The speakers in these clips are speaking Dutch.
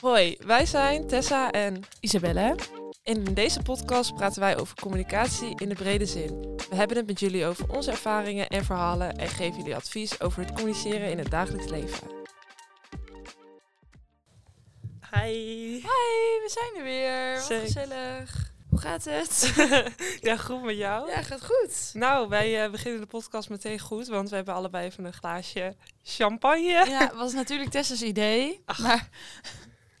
Hoi, wij zijn Tessa en Isabelle. in deze podcast praten wij over communicatie in de brede zin. We hebben het met jullie over onze ervaringen en verhalen en geven jullie advies over het communiceren in het dagelijks leven. Hi. Hi, we zijn er weer. Wat Zeker. gezellig. Hoe gaat het? ja, goed met jou? ja, gaat goed. Nou, wij eh, beginnen de podcast meteen goed, want we hebben allebei even een glaasje champagne. Ja, was natuurlijk Tessa's idee. Maar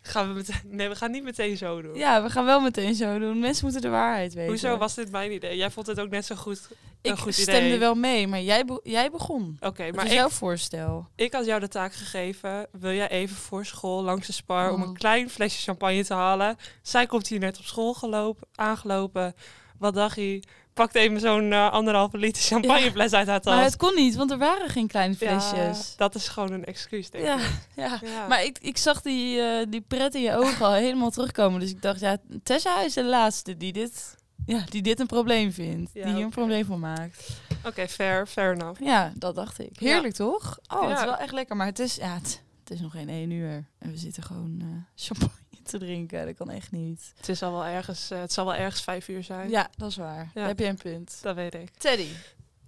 Gaan we meteen... Nee, we gaan niet meteen zo doen. ja, we gaan wel meteen zo doen. Mensen moeten de waarheid weten. Hoezo was dit mijn idee? Jij vond het ook net zo goed. een Ik goed stemde idee. wel mee, maar jij, be- jij begon. Oké, maar is jouw voorstel. ik had jou de taak gegeven. Wil jij even voor school langs de spar om Oh. een klein flesje champagne te halen? Zij komt hier net op school gelopen, aangelopen. Wat dacht je? Pakt even zo'n eh, anderhalve liter champagnefles uit haar tas. Maar het kon niet, want er waren geen kleine Ja, flesjes. dat is gewoon een excuus, denk Ja, ik. ja. Ja. Maar ik, ik zag die, eh, die pret in je ogen al helemaal terugkomen. Dus ik dacht, ja, Tessa is de laatste die dit, ja, die dit een probleem vindt. Ja, die hier een probleem van maakt. Oké, fair, fair enough. Ja, dat dacht ik. Heerlijk toch? Oh, het is Ja. wel echt lekker. Maar het is, ja, het, het is nog geen één uur. En we zitten gewoon eh, champagne te drinken. Dat kan echt niet. Het, is al wel ergens, eh, het zal wel ergens vijf uur zijn. Ja, dat is waar. Ja. Heb je een punt. Dat weet ik. Teddy,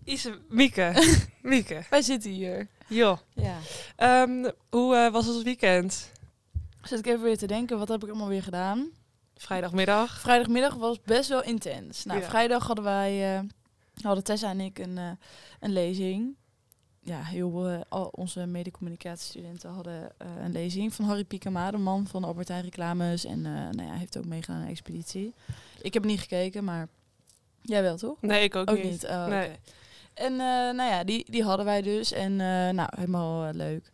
Ise, Mieke. Mieke. wij zitten hier. Joh. Ja. Ehm, hoe eh, was het weekend? Zit ik even weer te denken, wat heb ik allemaal weer gedaan? Vrijdagmiddag. Vrijdagmiddag was best wel intens. Nou, Ja. vrijdag hadden wij, eh, hadden Tessa en ik een, een lezing. Ja, heel eh, al onze medecommunicatiestudenten hadden eh, een lezing van Harry Piekema, de man van Albert Heijn reclames. En eh nou ja, hij heeft ook meegedaan aan een expeditie. Ik heb niet gekeken, maar jij wel toch? Nee, ik ook, Ook niet. niet. Oh, Nee. En nou ja, die, die hadden wij dus. En nou, helemaal leuk.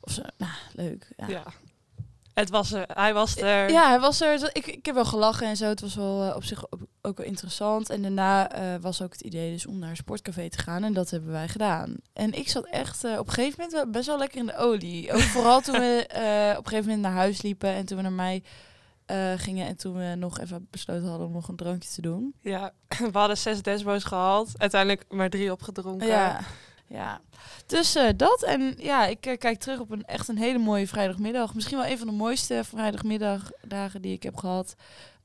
Of zo, nou, leuk. Ja. Ja. Het was er. Hij was er. Ja, hij was er. Ik, ik heb wel gelachen en zo. Het was wel eh, op zich ook, ook wel interessant. En daarna eh, was ook het idee dus om naar een sportcafé te gaan. En dat hebben wij gedaan. En ik zat echt eh, op een gegeven moment wel best wel lekker in de olie. Ook vooral toen we eh, op een gegeven moment naar huis liepen. En toen we naar mij eh, gingen. En toen we nog even besloten hadden om nog een drankje te doen. Ja. We hadden zes desbo's gehaald. Uiteindelijk maar drie opgedronken. Ja, ja. Dus eh, dat. En ja, ik eh, kijk terug op een echt een hele mooie vrijdagmiddag. Misschien wel een van de mooiste vrijdagmiddagdagen die ik heb gehad.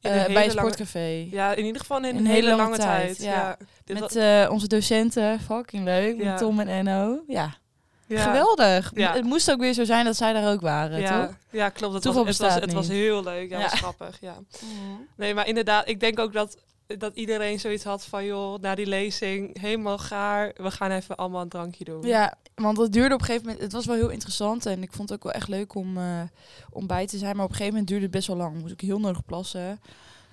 Eh, bij een lange- sportcafé. Ja, in ieder geval in een, Een hele, hele lange, lange tijd. tijd, Ja. Met eh, onze docenten, fucking leuk. Ja. Met Tom en Enno. Ja, ja. geweldig. Ja. Het moest ook weer zo zijn dat zij daar ook waren, Ja, toch? ja, klopt. Het, Toeval was, het, was, het was heel leuk. Ja, Ja. was grappig. Ja. Nee, maar inderdaad, ik denk ook dat, dat iedereen zoiets had van, joh, na die lezing, helemaal gaar. We gaan even allemaal een drankje doen. Ja, want het duurde op een gegeven moment... Het was wel heel interessant en ik vond het ook wel echt leuk om, eh, om bij te zijn. Maar op een gegeven moment duurde het best wel lang. Moest ik heel nodig plassen.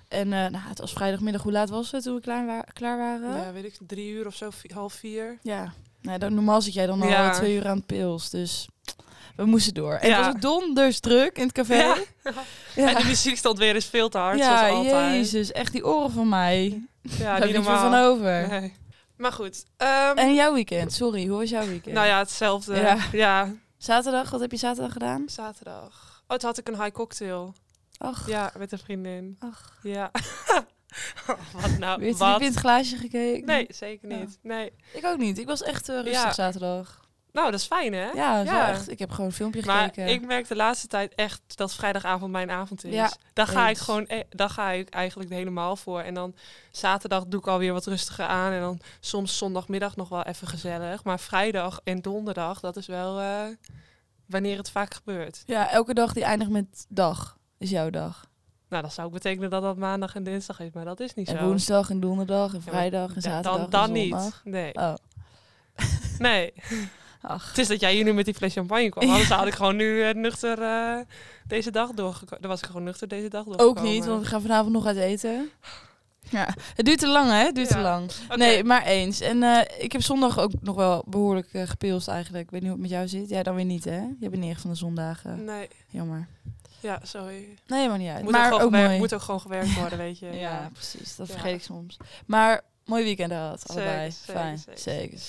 En eh, nou, het was vrijdagmiddag. Hoe laat was het toen we klaar, wa- klaar waren? Ja, weet ik, drie uur of zo, half vier. Ja. Nou, dan, normaal zit jij dan al Ja. twee uur aan het pils. Dus we moesten door. En Ja. het was donders druk in het café. Ja. Ja. En de muziek stond weer eens veel te hard, ja, zoals altijd. jezus. Echt die oren van mij. Ja, Daar heb niet van over. Nee. Maar goed. ehm, En jouw weekend, sorry, hoe was jouw weekend? nou ja, hetzelfde. Ja. Zaterdag, wat heb je zaterdag gedaan? zaterdag. Oh, toen had ik een high cocktail. Ach, Ja, met een vriendin. ach. Ja. wat nou? Weer wat? diep in het glaasje gekeken? Nee, zeker Ja. niet. Nee. Ik ook niet. Ik was echt eh, rustig Ja. zaterdag. Nou, dat is fijn, hè? Ja, dat is wel Ja. echt. Ik heb gewoon een filmpje Maar gekeken. ik merk de laatste tijd echt dat vrijdagavond mijn avond is. Ja, daar ga ik gewoon, e- daar ga ik eigenlijk helemaal voor. En dan zaterdag doe ik alweer wat rustiger aan. En dan soms zondagmiddag nog wel even gezellig. Maar vrijdag en donderdag, dat is wel eh, wanneer het vaak gebeurt. Ja, elke dag die eindigt met dag. Is jouw dag. Nou, dat zou ook betekenen dat dat maandag en dinsdag is. Maar dat is niet En zo. woensdag en donderdag en vrijdag en Ja, zaterdag dan en dan zondag. niet. Nee. Oh, nee. ach. Het is dat jij hier nu met die fles champagne kwam. Anders had ik gewoon nu eh, nuchter eh, deze dag doorgekomen. Dan was ik gewoon nuchter deze dag doorgekomen. Ook niet, want we gaan vanavond nog uit eten. Ja, het duurt te lang, hè? Het duurt Ja. te lang. Nee, maar eens. En eh, ik heb zondag ook nog wel behoorlijk eh, gepilst eigenlijk. Ik weet niet hoe het met jou zit. Jij dan weer niet, hè? Je bent echt van de zondagen. Nee, Jammer. ja, sorry. Nee, maar niet uit. Moet, maar ook, mooi. moet ook gewoon gewerkt worden, weet je. Ja, precies. Dat Ja. vergeet ik soms. Maar mooi weekend gehad, allebei. zeker, Fijn, zeker. zeker.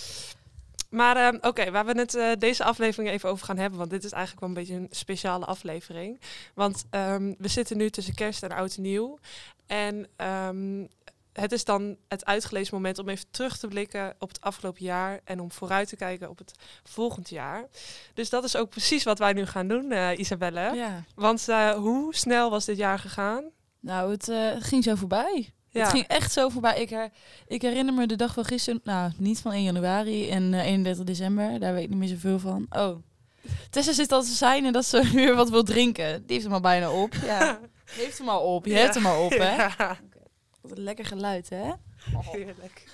Maar ehm, oké, waar we het eh, deze aflevering even over gaan hebben, want dit is eigenlijk wel een beetje een speciale aflevering. Want ehm, we zitten nu tussen kerst en oud en nieuw. En ehm, het is dan het uitgelezen moment om even terug te blikken op het afgelopen jaar en om vooruit te kijken op het volgend jaar. Dus dat is ook precies wat wij nu gaan doen, eh, Isabelle. Ja. Want eh, hoe snel was dit jaar gegaan? Nou, het ging zo voorbij. Ja. Het ging echt zo voorbij. Ik, her, ik herinner me de dag van gisteren, nou, niet van 1 januari en eh 31 december. Daar weet ik niet meer zoveel van. Oh, Tessa zit al te zijn en dat ze weer wat wil drinken. Die heeft hem al bijna op. Ja, heeft hem al op. Je hebt hem al op, hè? Ja, Wat een lekker geluid, hè? heerlijk.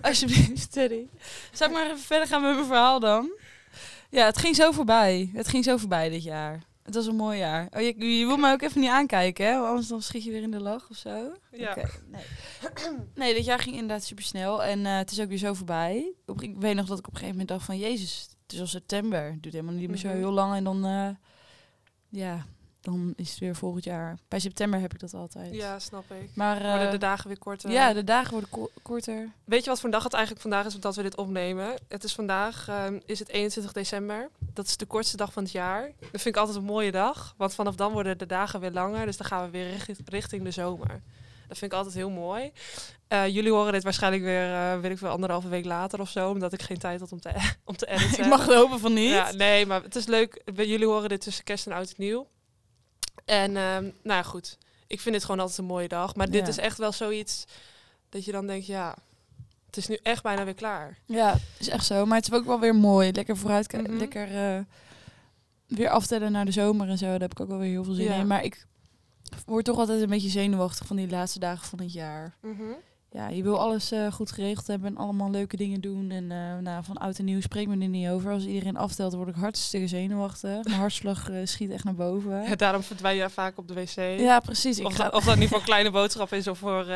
Alsjeblieft, Teddy. Zou ik maar even verder gaan met mijn verhaal dan? Ja, het ging zo voorbij. Het ging zo voorbij dit jaar. Het was een mooi jaar. Oh, je, je wil mij ook even niet aankijken, hè? Anders dan schiet je weer in de lach of zo. Ja. Nee. nee, dit jaar ging inderdaad super snel. En eh, het is ook weer zo voorbij. Op, ik weet nog dat ik op een gegeven moment dacht van... Jezus, het is al september. Het duurt helemaal niet meer zo Mhm. heel lang. En dan... eh, ja, dan is het weer volgend jaar. Bij september heb ik dat altijd. ja, snap ik. Maar Worden eh, de dagen weer korter? ja, de dagen worden ko- korter. Weet je wat voor een dag het eigenlijk vandaag is dat we dit opnemen? Het is vandaag, ehm, is het 21 december. Dat is de kortste dag van het jaar. Dat vind ik altijd een mooie dag. Want vanaf dan worden de dagen weer langer. Dus dan gaan we weer richt- richting de zomer. Dat vind ik altijd heel mooi. Eh, jullie horen dit waarschijnlijk weer, eh weet ik wel, anderhalve weeg later of zo. Omdat ik geen tijd had om te, om te editen. Ik mag het hopen van niet. Ja, nee, maar het is leuk. Jullie horen dit tussen kerst en oud en nieuw. En ehm, nou ja, goed. Ik vind dit gewoon altijd een mooie dag. Maar dit Ja. is echt wel zoiets dat je dan denkt, ja, het is nu echt bijna weer klaar. Ja, is echt zo. Maar het is ook wel weer mooi. Lekker vooruit, Mhm. lekker eh, weer aftellen naar de zomer en zo. Daar heb ik ook wel weer heel veel zin Ja. in. Maar ik word toch altijd een beetje zenuwachtig van die laatste dagen van het jaar. Ja, je wil alles eh, goed geregeld hebben en allemaal leuke dingen doen. En eh, nou, van oud en nieuw spreekt me er niet over. Als iedereen aftelt, word ik hartstikke zenuwachtig. Mijn hartslag eh, schiet echt naar boven. Ja, daarom verdwijn je vaak op de wc. Ja, precies. Ik Of, ga, of dat nu voor kleine boodschap is of voor,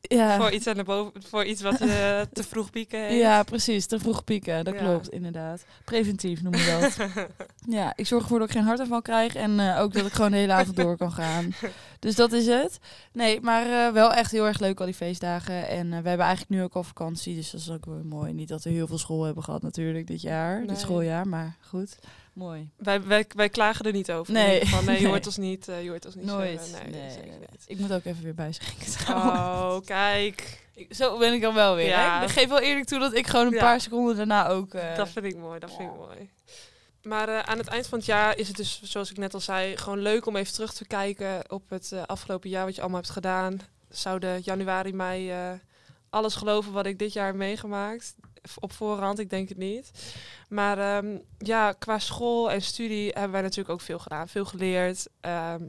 ja. voor, iets aan de boven, voor iets wat je te vroeg pieken heeft. Ja, precies. Te vroeg pieken. Dat Ja. klopt, inderdaad. Preventief noem je dat. ja, ik zorg ervoor dat ik geen hartaanval krijg. En eh, ook dat ik gewoon de hele avond door kan gaan. Dus dat is het. Nee, maar eh, wel echt heel erg leuk al die feestdagen. En eh, we hebben eigenlijk nu ook al vakantie. Dus dat is ook wel mooi. Niet dat we heel veel school hebben gehad natuurlijk dit jaar. Nee. Dit schooljaar. Maar goed. Mooi. Wij, wij, wij klagen er niet over. Nee. Geval, nee, je Nee. hoort ons niet. eh, je hoort ons niet Nooit. zeggen. Nee, Nee, niet. Ik moet ook even weer bijschenken trouwens. Oh, kijk. Ik- Zo ben ik dan wel weer. Ja. Hè? Ik geef wel eerlijk toe dat ik gewoon een Ja. paar seconden daarna ook... eh, Dat vind ik mooi, dat vind ik mooi. Maar eh, aan het eind van het jaar is het dus, zoals ik net al zei, gewoon leuk om even terug te kijken op het eh, afgelopen jaar wat je allemaal hebt gedaan. Zouden januari, mei eh, alles geloven wat ik dit jaar heb meegemaakt? Op voorhand, ik denk het niet. Maar ehm, ja, qua school en studie hebben wij natuurlijk ook veel gedaan. Veel geleerd, ehm,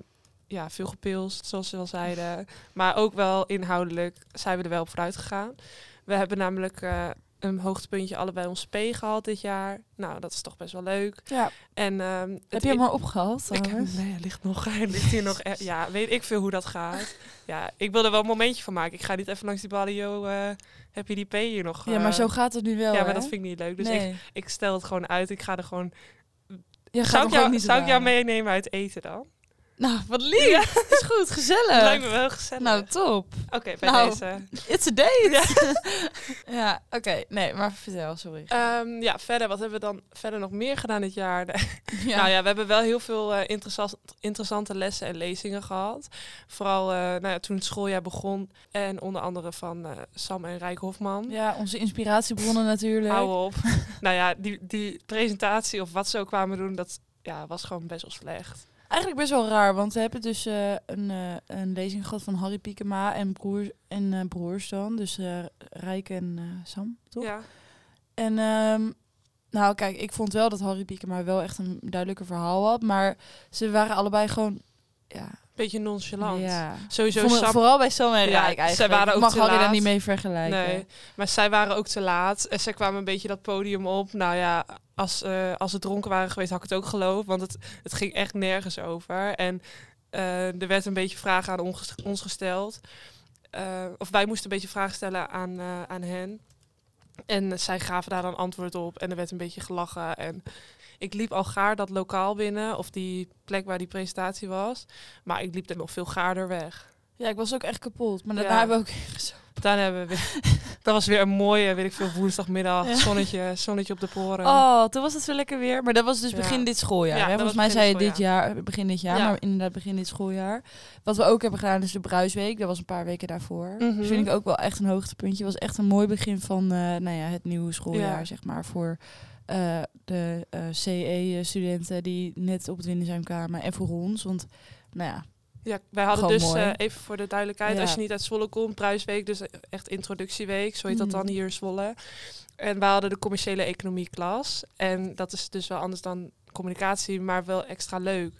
ja, veel gepilst, zoals ze al zeiden. Maar ook wel inhoudelijk zijn we er wel op vooruit gegaan. We hebben namelijk eh, een hoogtepuntje allebei ons P gehad dit jaar. Nou, dat is toch best wel leuk. ja. En, ehm, Heb je hem al opgehaald ik heb, nee, hij ligt nog. Hij ligt hier nog. e- Ja, weet ik veel hoe dat gaat. Ja, ik wil er wel een momentje van maken. Ik ga niet even langs die balio. eh heb je die P hier nog? Ja, maar eh? zo gaat het nu wel, Ja, maar hè? dat vind ik niet leuk. Dus ik, nee. ik stel het gewoon uit. Ik ga er gewoon. Je gaat Zou ik, jou, niet zou ik jou meenemen uit eten dan? Nou, wat lief. is goed, gezellig. lijkt me wel gezellig. Nou, top. Oké, bij nou. deze. It's a date. Ja, oké. Nee, maar vertel, sorry. Ehm, ja, verder. Wat hebben we dan verder nog meer gedaan dit jaar? ja. Nou ja, we hebben wel heel veel eh, interessant, interessante lessen en lezingen gehad. Vooral eh, nou ja, toen het schooljaar begon. En onder andere van eh, Sam en Rijk Hofman. Ja, onze inspiratiebronnen natuurlijk. Hou op. nou ja, die, die presentatie of wat ze ook kwamen doen, dat ja, was gewoon best wel slecht. Eigenlijk best wel raar, want we hebben dus eh, een, eh, een lezing gehad van Harry Piekema en, broers en eh, broers dan. Dus Rijk en Sam, toch? Ja. En ehm, nou, kijk, ik vond wel dat Harry Piekema wel echt een duidelijker verhaal had. Maar ze waren allebei gewoon, ja... Beetje nonchalant. ja. Sowieso Sam. vooral bij Sam en Ja, zij waren ook Mag te Harry daar laat. niet mee vergelijken. Nee, maar zij waren ook te laat. En zij kwamen een beetje dat podium op. Nou ja, als, eh, als ze dronken waren geweest, had ik het ook geloofd. Want het, het ging echt nergens over. En eh, er werd een beetje vragen aan ons, ons gesteld. Eh, of wij moesten een beetje vragen stellen aan, eh, aan hen. En zij gaven daar dan antwoord op. En er werd een beetje gelachen. En ik liep al gaar dat lokaal binnen. Of die plek waar die presentatie was. Maar ik liep er nog veel gaarder weg. Ja, ik was ook echt kapot. Maar daarna Ja. hebben we ook. Daarna hebben we, Dat was weer een mooie, weet ik veel, woensdagmiddag. Ja. Zonnetje, zonnetje op de poren. Oh, toen was het zo lekker weer. Maar dat was dus Ja. begin dit schooljaar. Ja, Volgens mij zei je dit jaar, begin dit jaar, Ja. maar inderdaad begin dit schooljaar. Wat we ook hebben gedaan is de Bruisweek. Dat was een paar weken daarvoor. Dat vind ik ook wel echt een hoogtepuntje. was echt een mooi begin van eh, nou ja, het nieuwe schooljaar, Ja. zeg maar, voor eh, de eh, CE-studenten die net op het Windesheim kwamen en voor ons. Want, nou ja, Ja, wij hadden Gewoon dus, eh, even voor de duidelijkheid, Ja. als je niet uit Zwolle komt, Pruisweek, dus echt introductieweek, zo heet dat dan hier in Zwolle. En we hadden de commerciële economie klas. En dat is dus wel anders dan communicatie, maar wel extra leuk.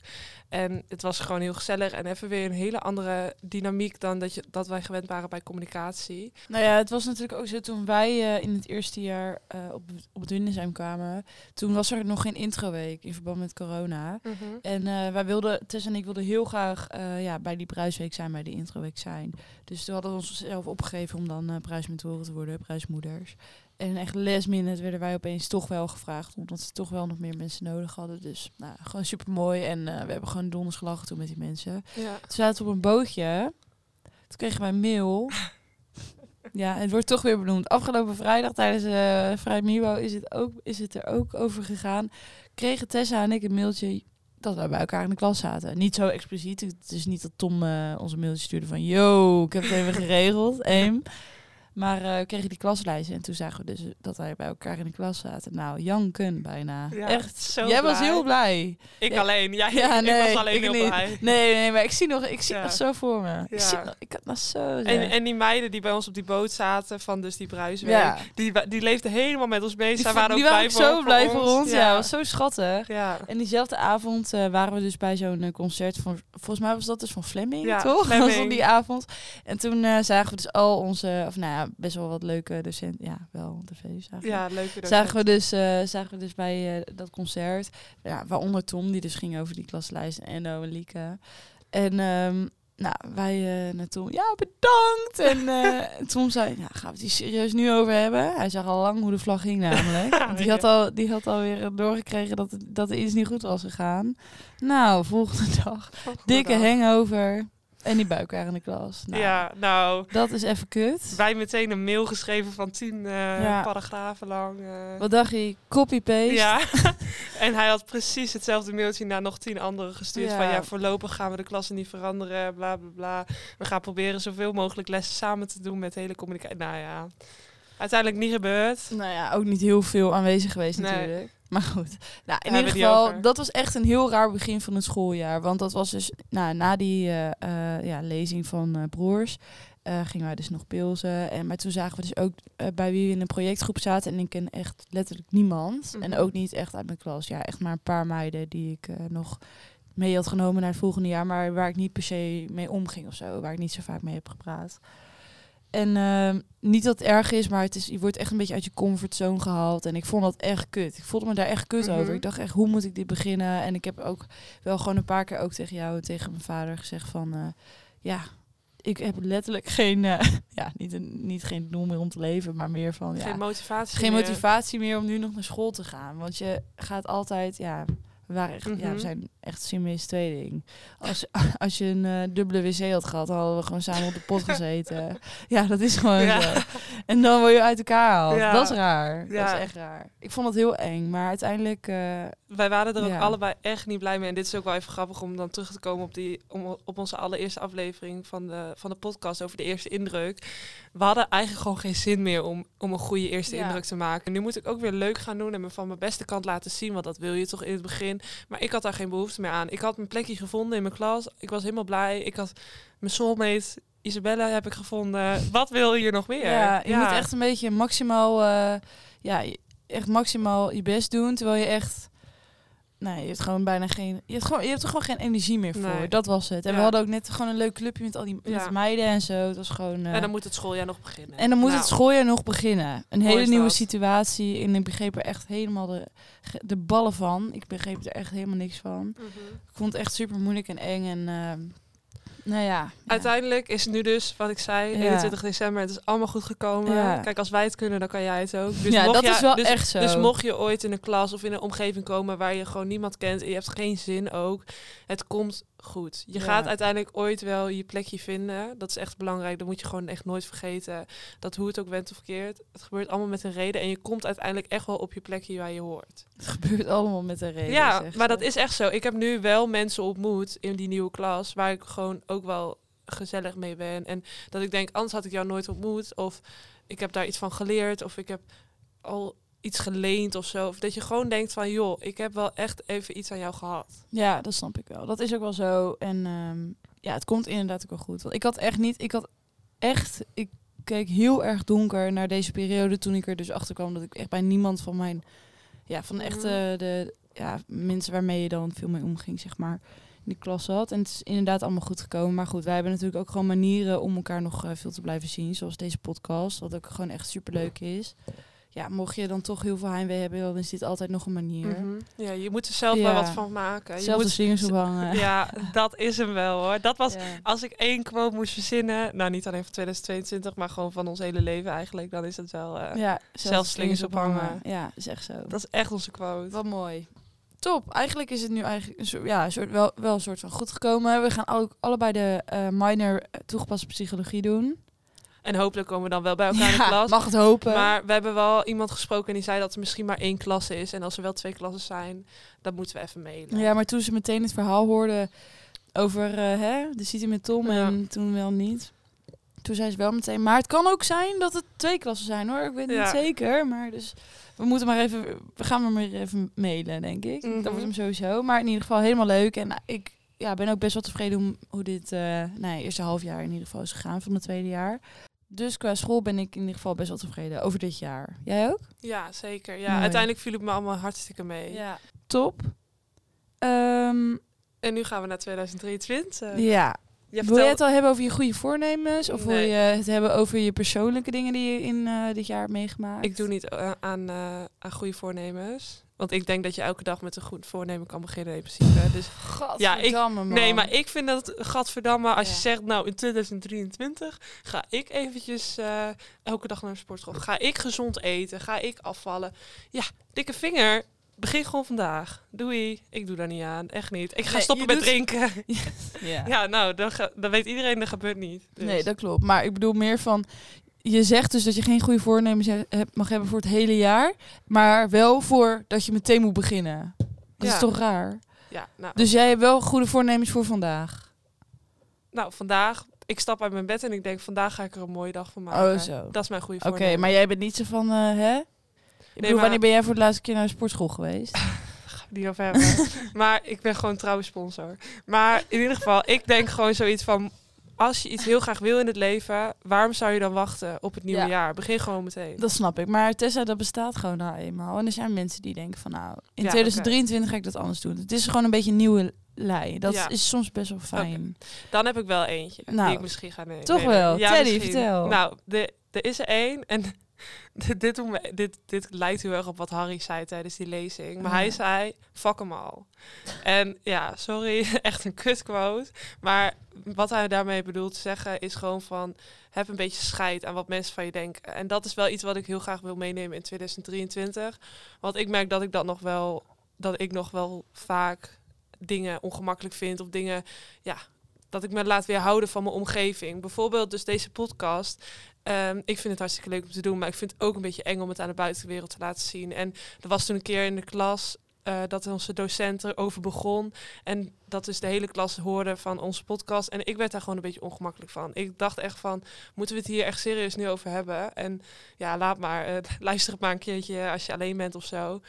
En het was gewoon heel gezellig en even weer een hele andere dynamiek dan dat, je, dat wij gewend waren bij communicatie. Nou ja, het was natuurlijk ook zo toen wij eh, in het eerste jaar eh, op, op het Windesheim kwamen. Toen was er nog geen introweek in verband met corona. En eh, wij wilden, Tess en ik wilden heel graag ja, bij die prijsweek zijn, bij die introweek zijn. Dus toen hadden we onszelf opgegeven om dan prijsmentoren te worden, prijsmoeders. En echt last minute werden wij opeens toch wel gevraagd, omdat ze toch wel nog meer mensen nodig hadden. Dus nou, gewoon super mooi. En eh, we hebben gewoon donders gelachen toen met die mensen. Ja. Toen zaten we op een bootje. Toen kregen wij een mail. Ja, het wordt toch weer benoemd. Afgelopen vrijdag tijdens eh Vrij is het, ook, is het er ook over gegaan. Kregen Tessa en ik een mailtje dat wij bij elkaar in de klas zaten. Niet zo expliciet. Het is niet dat Tom eh onze mailtje stuurde van... Yo, ik heb het even geregeld. Eem. Maar eh, we kregen die klaslijsten en toen zagen we dus dat wij bij elkaar in de klas zaten. Nou, janken bijna. Ja, Echt. zo Jij was heel blij. Ik Ja. alleen, jij, Ja, ik nee, was alleen ik heel niet. blij. Nee, nee, maar ik zie nog, ik zie nog zo voor me. Ik, zie nog- ik had nog zo. En, en die meiden die bij ons op die boot zaten van dus die bruisweek, die, die leefden helemaal met ons mee. Die, Zij waren ook waren blij voor, zo blij voor ons. Ja, Ja. was zo schattig. ja. En diezelfde avond eh, waren we dus bij zo'n eh, concert van, volgens mij was dat dus van Fleming, toch? Fleming. Was die avond. En toen zagen we dus al onze, of nou ja, best wel wat leuke docenten, ja, wel tv zagen. Ja, leuke Zagen we, dus, eh, zagen we dus bij eh, dat concert. Ja, waaronder Tom, die dus ging over die klaslijst. En Endo en Lieke. En ehm, nou, wij eh, naar Tom, ja, bedankt. En eh, Tom zei, ja, gaan we het hier serieus nu over hebben? Hij zag al lang hoe de vlag ging namelijk. Want die had, al, die had alweer doorgekregen dat, het, dat er iets niet goed was gegaan. Nou, volgende dag, dikke hangover. En die buik in de klas. Nou, Ja, nou, Dat is even kut. wij meteen een mail geschreven van tien eh, Ja. paragrafen lang. eh. Wat dacht je? Copy-paste? Ja, en hij had precies hetzelfde mailtje naar nog tien anderen gestuurd. Ja. Van ja, voorlopig gaan we de klassen niet veranderen, bla bla bla. We gaan proberen zoveel mogelijk lessen samen te doen met hele communicatie. Nou ja, uiteindelijk niet gebeurd. Nou ja, ook niet heel veel aanwezig geweest Nee. natuurlijk. Maar goed. Nou, in ieder geval, dat was echt een heel raar begin van het schooljaar. Want dat was dus nou, na die eh, ja, lezing van eh, broers. gingen wij dus nog pilsen. En, maar toen zagen we dus ook bij wie we in een projectgroep zaten. En ik ken echt letterlijk niemand. Mhm. En ook niet echt uit mijn klas. Ja, echt maar een paar meiden die ik nog mee had genomen naar het volgende jaar. Maar waar ik niet per se mee omging of zo. Waar ik niet zo vaak mee heb gepraat. En ehm, niet dat het erg is, maar het is, je wordt echt een beetje uit je comfortzone gehaald. En ik vond dat echt kut. Ik voelde me daar echt kut Mhm. over. Ik dacht echt, hoe moet ik dit beginnen? En ik heb ook wel gewoon een paar keer ook tegen jou en tegen mijn vader gezegd van... eh, ja, ik heb letterlijk geen, eh, ja, niet, een, niet geen doel meer om te leven, maar meer van... Ja, Geen motivatie geen meer. motivatie meer om nu nog naar school te gaan. Want je gaat altijd, ja, we, waren echt, ja, Mhm. we zijn echt Siamese tweeling. Als, als je een eh, dubbele wc had gehad, hadden we gewoon samen op de pot gezeten. ja, dat is gewoon Ja. zo. En dan word je uit elkaar gehaald. Ja. Dat is raar. Dat is echt raar. Ik vond het heel eng, maar uiteindelijk... eh, Wij waren er ook allebei echt niet blij mee. En dit is ook wel even grappig om dan terug te komen op, die, om, op onze allereerste aflevering van de, van de podcast over de eerste indruk. We hadden eigenlijk gewoon geen zin meer om, om een goede eerste Ja. indruk te maken. Nu moet ik ook weer leuk gaan doen en me van mijn beste kant laten zien. Want dat wil je toch in het begin. Maar ik had daar geen behoefte meer aan. Ik had mijn plekje gevonden in mijn klas. Ik was helemaal blij. Ik had mijn soulmate Isabella heb ik gevonden. Wat wil je nog meer? Ja, je moet echt een beetje maximaal, eh, ja, echt maximaal je best doen, terwijl je echt, nee, je hebt gewoon bijna geen, je hebt gewoon, je hebt er gewoon geen energie meer voor. Nee. Dat was het. En we hadden ook net gewoon een leuk clubje met al die met Ja. meiden en zo. Het was gewoon. eh, En dan moet het schooljaar nog beginnen. en dan moet Nou, het schooljaar nog beginnen. Een Mooi hele nieuwe dat. situatie. En ik begreep er echt helemaal de, de ballen van. Ik begreep er echt helemaal niks van. mhm. Ik vond het echt super moeilijk en eng. En ehm, nou ja. Uiteindelijk is het nu dus, wat ik zei, Ja. 21 december. Het is allemaal goed gekomen. Kijk, als wij het kunnen, dan kan jij het ook. Dus Ja, mocht dat is wel dus, echt zo. Dus mocht je ooit in een klas of in een omgeving komen waar je gewoon niemand kent en je hebt geen zin ook, het komt goed. Je Ja. gaat uiteindelijk ooit wel je plekje vinden. Dat is echt belangrijk. Dat moet je gewoon echt nooit vergeten. Dat hoe het ook went of verkeerd. Het gebeurt allemaal met een reden. En je komt uiteindelijk echt wel op je plekje waar je hoort. Het gebeurt allemaal met een reden. ja, maar dat is echt zo. Ik heb nu wel mensen ontmoet in die nieuwe klas. Waar ik gewoon ook wel gezellig mee ben. En dat ik denk, anders had ik jou nooit ontmoet. Of ik heb daar iets van geleerd. Of ik heb al iets geleend of zo. Of dat je gewoon denkt van, joh, ik heb wel echt even iets aan jou gehad. Ja, dat snap ik wel. Dat is ook wel zo. En ehm, ja, het komt inderdaad ook wel goed. Want ik had echt niet, ik had echt, ik keek heel erg donker naar deze periode toen ik er dus achter kwam dat ik echt bij niemand van mijn, ja, van de echte, Mhm. de ja, mensen waarmee je dan veel mee omging, zeg maar, in de klas had. En het is inderdaad allemaal goed gekomen. Maar goed, wij hebben natuurlijk ook gewoon manieren om elkaar nog eh, veel te blijven zien. Zoals deze podcast, wat ook gewoon echt superleuk is. Ja, mocht je dan toch heel veel heimwee hebben, dan is dit altijd nog een manier. Mhm. Ja, je moet er zelf Ja. wel wat van maken. Je Zelf de moet, slingers ophangen. ja, dat is hem wel hoor. Dat was, Ja. als ik één quote moest verzinnen, nou niet alleen van 2022, maar gewoon van ons hele leven eigenlijk, dan is het wel, eh, Ja, zelfs slingers ophangen. Ja, is echt zo. dat is echt onze quote. Wat mooi. Top. Eigenlijk is het nu eigenlijk een soort, ja, een soort, wel, wel een soort van goed gekomen. We gaan ook allebei de eh, minor toegepaste psychologie doen. En hopelijk komen we dan wel bij elkaar in de klas. mag het hopen. Maar we hebben wel iemand gesproken en die zei dat er misschien maar één klasse is. En als er wel twee klassen zijn, dan moeten we even mailen. ja, maar toen ze meteen het verhaal hoorden over eh, hè, de City met Tom Ja. en toen wel niet. Toen zei ze wel meteen, maar het kan ook zijn dat het twee klassen zijn hoor. Ik weet Ja. niet zeker, maar dus we moeten maar even, we gaan maar maar even mailen, denk ik. Mhm. Dat wordt hem sowieso. Maar in ieder geval helemaal leuk en nou, ik ja, ben ook best wel tevreden hoe, hoe dit nou, ja, eerste half jaar in ieder geval is gegaan van het tweede jaar. Dus qua school ben ik in ieder geval best wel tevreden over dit jaar. Jij ook? Ja, zeker. Ja, Mooi. uiteindelijk viel het me allemaal hartstikke mee. Ja. Top. Ehm, En nu gaan we naar 2023. ja, Je Wil je het al hebben over je goede voornemens? Of wil je het hebben over je persoonlijke dingen die je in eh, dit jaar hebt meegemaakt? Ik doe niet eh, aan, eh, aan goede voornemens. Want ik denk dat je elke dag met een goed voornemen kan beginnen in principe. Dus Ja, ik- man. Nee, maar ik vind dat, gadverdamme, als je zegt, nou in 2023 ga ik eventjes eh, elke dag naar de sportschool. Ga ik gezond eten? Ga ik afvallen? Ja, dikke vinger. Begin gewoon vandaag. Doei. Ik doe daar niet aan. Echt niet. Ik ga Nee, stoppen met doet- drinken. Ja. ja, nou, dan, ga- dan weet iedereen dat gebeurt niet. Dus. Nee, dat klopt. Maar ik bedoel meer van... Je zegt dus dat je geen goede voornemens hebt- mag hebben voor het hele jaar. Maar wel voor dat je meteen moet beginnen. Dat Ja. is toch raar? Ja, nou, Dus jij hebt wel goede voornemens voor vandaag? nou, vandaag, ik stap uit mijn bed en ik denk, vandaag ga ik er een mooie dag van maken. Oh, zo. Dat is mijn goede Oké, voornemen. maar jij bent niet zo van... eh, hè? Ik bedoel, maar- wanneer ben jij voor de laatste keer naar de sportschool geweest? die over hebben. maar ik ben gewoon trouwe sponsor. Maar in ieder geval, ik denk gewoon zoiets van... Als je iets heel graag wil in het leven, waarom zou je dan wachten op het nieuwe Ja. jaar? Begin gewoon meteen. Dat snap ik. Maar Tessa, dat bestaat gewoon nou eenmaal. En er zijn mensen die denken van nou, in Ja, 2023 ga ik dat anders doen. Het is gewoon een beetje een nieuwe lei. Dat Ja. is soms best wel fijn. Dan heb ik wel eentje Nou, die ik misschien ga nemen. toch wel. Teddy, misschien. vertel. Nou, de, er is er één en dit, dit, me- dit, dit lijkt heel erg op wat Harry zei tijdens die lezing. Maar Ja. hij zei, fuck hem al. En ja, sorry, echt een kutquote. Maar wat hij daarmee bedoelt te zeggen is gewoon van... heb een beetje scheid aan wat mensen van je denken. En dat is wel iets wat ik heel graag wil meenemen in 2023. Want ik merk dat ik dat nog wel... dat ik nog wel vaak dingen ongemakkelijk vind of dingen... ja, dat ik me laat weerhouden van mijn omgeving. Bijvoorbeeld dus deze podcast. Ehm, ik vind het hartstikke leuk om te doen, maar ik vind het ook een beetje eng om het aan de buitenwereld te laten zien. En er was toen een keer in de klas eh, dat onze docent erover begon. En dat dus de hele klas hoorde van onze podcast. En ik werd daar gewoon een beetje ongemakkelijk van. Ik dacht echt van, moeten we het hier echt serieus nu over hebben? En ja, laat maar, eh, luister het maar een keertje als je alleen bent of zo.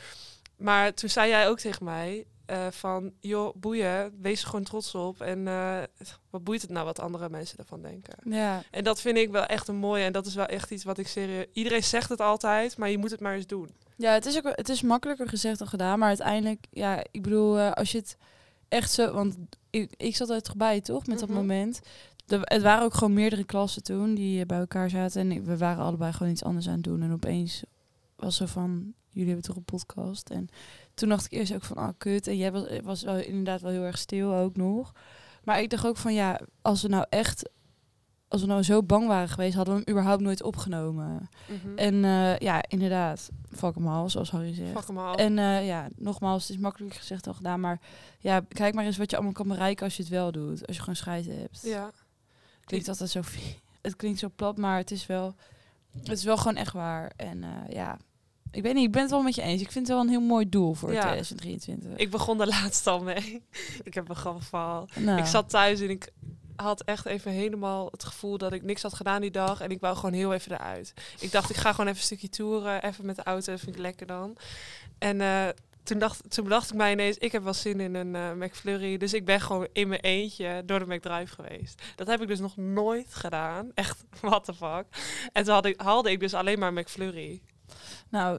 Maar toen zei jij ook tegen mij eh, van, joh, boeien, wees er gewoon trots op. En eh, wat boeit het nou wat andere mensen ervan denken? Ja. En dat vind ik wel echt een mooie. En dat is wel echt iets wat ik serieus... Iedereen zegt het altijd, maar je moet het maar eens doen. ja, het is ook het is makkelijker gezegd dan gedaan. Maar uiteindelijk, ja, ik bedoel, eh, als je het echt zo... Want ik, ik zat er toch bij, toch? Met dat Mhm. moment. De, het waren ook gewoon meerdere klassen toen die bij elkaar zaten. En we waren allebei gewoon iets anders aan het doen. En opeens was zo van, jullie hebben toch een podcast? En toen dacht ik eerst ook van, ah, kut. En jij was, was wel inderdaad wel heel erg stil ook nog. Maar ik dacht ook van, ja, als we nou echt als we nou zo bang waren geweest, hadden we hem überhaupt nooit opgenomen. Mhm. En eh, ja, inderdaad, fuck hem al, zoals Harry zegt. Fuck al. En eh, ja, nogmaals, het is makkelijk gezegd dan gedaan. Maar ja, kijk maar eens wat je allemaal kan bereiken als je het wel doet. Als je gewoon scheid hebt. ja. Klinkt altijd zo... Het klinkt zo plat, maar het is wel... Het is wel gewoon echt waar. En eh, ja, ik weet niet, ik ben het wel met je eens. Ik vind het wel een heel mooi doel voor Ja. 2023. Ik begon er laatst al mee. ik heb een grappig verhaal. Nou, Ik zat thuis en ik had echt even helemaal het gevoel dat ik niks had gedaan die dag. En ik wou gewoon heel even eruit. Ik dacht, ik ga gewoon even een stukje toeren. Even met de auto, dat vind ik lekker dan. En eh, toen, dacht, toen bedacht ik mij ineens, ik heb wel zin in een eh, McFlurry. Dus ik ben gewoon in mijn eentje door de McDrive geweest. Dat heb ik dus nog nooit gedaan. Echt, what the fuck. En toen had ik, haalde ik dus alleen maar McFlurry. Nou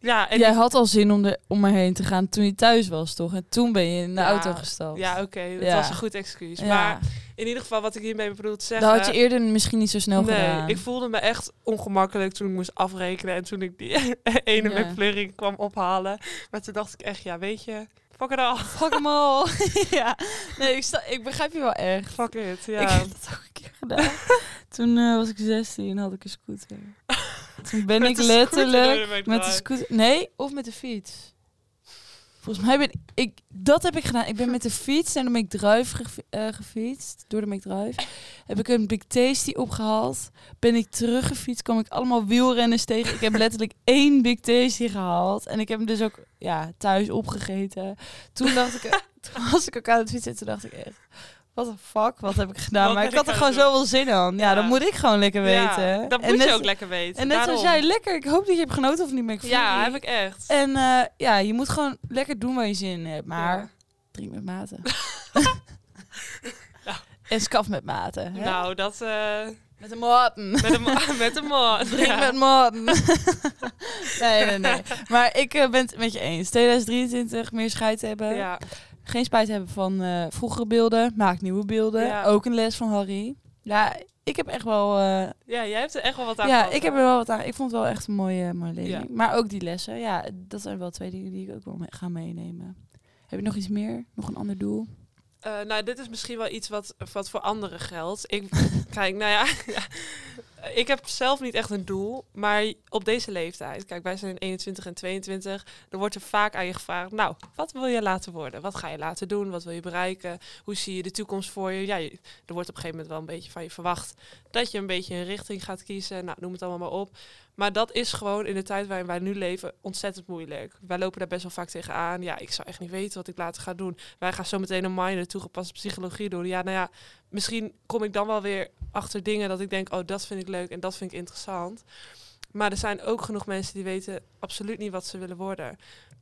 Ja, en jij had al zin om, er, om me heen te gaan toen je thuis was, toch? En toen ben je in de Ja, auto gestapt. ja oké, dat Ja. was een goed excuus. Ja. Maar in ieder geval, wat ik hiermee bedoel te zeggen... Dat had je eerder misschien niet zo snel nee, gedaan. ik voelde me echt ongemakkelijk toen ik moest afrekenen en toen ik die ene Ja. McFlurry kwam ophalen. Maar toen dacht ik echt, ja, weet je, fuck it al. Fuck hem al. ja. Nee, ik, sta, ik begrijp je wel echt. Fuck it, ja. Ik heb dat ook een keer gedaan. Toen eh, was ik 16 en had ik een scooter. Toen ben Met ik letterlijk met de scooter. Nee, of met de fiets. Volgens mij ben ik dat heb ik gedaan. Ik ben met de fiets naar de McDrive gefi- eh, gefietst, door de McDrive. Heb ik een Big Tasty opgehaald. Ben ik teruggefietst, kwam ik allemaal wielrenners tegen. Ik heb letterlijk één Big Tasty gehaald en ik heb hem dus ook ja, thuis opgegeten. Toen dacht ik, toen was ik ook aan het fietsen en toen dacht ik echt, wat een fuck, wat heb ik gedaan? Wat maar ik had er gewoon doen? zoveel zin aan. Ja, Ja. dat moet ik gewoon lekker Ja, weten. dat en moet net, je ook lekker weten. En net zoals daarom. jij, lekker. Ik hoop dat je hebt genoten van die McFlurry. Ja, heb ik echt. En eh, ja, je moet gewoon lekker doen waar je zin in hebt. Maar Ja. drink met mate. Nou. En skaf met mate. Hè? Nou, dat... eh, Met de maten. met een met een man. Drink Ja. met maten. nee, nee, nee. Maar ik eh, ben het met je eens. 2023 meer scheid hebben. Ja, Geen spijt hebben van eh, vroegere beelden. Maak nieuwe beelden. Ja. Ook een les van Harry. Ja, ik heb echt wel... eh, ja, jij hebt er echt wel wat aan ja, gehad, ik heb er wel wat aan. Ik vond het wel echt een mooie, mooie. Ja. Maar ook die lessen. Ja, dat zijn wel twee dingen die ik ook wel mee, ga meenemen. Heb je nog iets meer? Nog een ander doel? Eh, nou, dit is misschien wel iets wat, wat voor anderen geldt. Ik, kijk, nou ja, ja, ik heb zelf niet echt een doel, maar op deze leeftijd, kijk, wij zijn in 21 en 22, er wordt er vaak aan je gevraagd, nou, wat wil je laten worden? Wat ga je laten doen? Wat wil je bereiken? Hoe zie je de toekomst voor je? Ja, er wordt op een gegeven moment wel een beetje van je verwacht dat je een beetje een richting gaat kiezen. Nou, noem het allemaal maar op. Maar dat is gewoon in de tijd waarin wij nu leven ontzettend moeilijk. Wij lopen daar best wel vaak tegenaan. Ja, ik zou echt niet weten wat ik later ga doen. Wij gaan zo meteen een minor toegepaste psychologie doen. Ja, nou ja, misschien kom ik dan wel weer achter dingen dat ik denk, oh, dat vind ik leuk en dat vind ik interessant. Maar er zijn ook genoeg mensen die weten absoluut niet wat ze willen worden.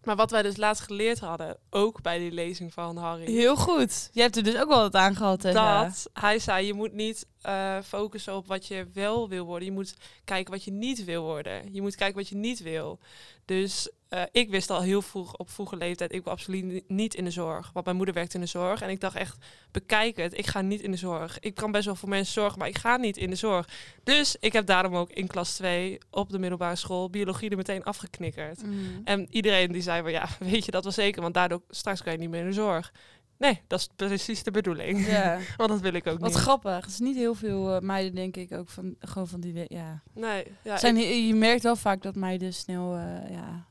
Maar wat wij dus laatst geleerd hadden, ook bij die lezing van Harry, Heel goed. Je hebt er dus ook wel wat aan gehad, dat hij zei, je moet niet eh, focussen op wat je wel wil worden. Je moet kijken wat je niet wil worden. Je moet kijken wat je niet wil. Dus eh, ik wist al heel vroeg, op vroege leeftijd, ik wil absoluut ni- niet in de zorg. Want mijn moeder werkt in de zorg. En ik dacht echt, bekijk het, ik ga niet in de zorg. Ik kan best wel voor mensen zorgen, maar ik ga niet in de zorg. Dus ik heb daarom ook in klas 2 op de middelbare school biologie er meteen afgeknikkerd. Mm. En iedereen die zei van ja, weet je dat wel zeker, want daardoor straks kan je niet meer in de zorg. Nee, dat is precies de bedoeling. Ja. Want dat wil ik ook Wat niet. grappig. Het is niet heel veel eh, meiden, denk ik, ook van, gewoon van die... Ja. Nee, ja, Zijn, ik- je merkt wel vaak dat meiden snel eh, ja,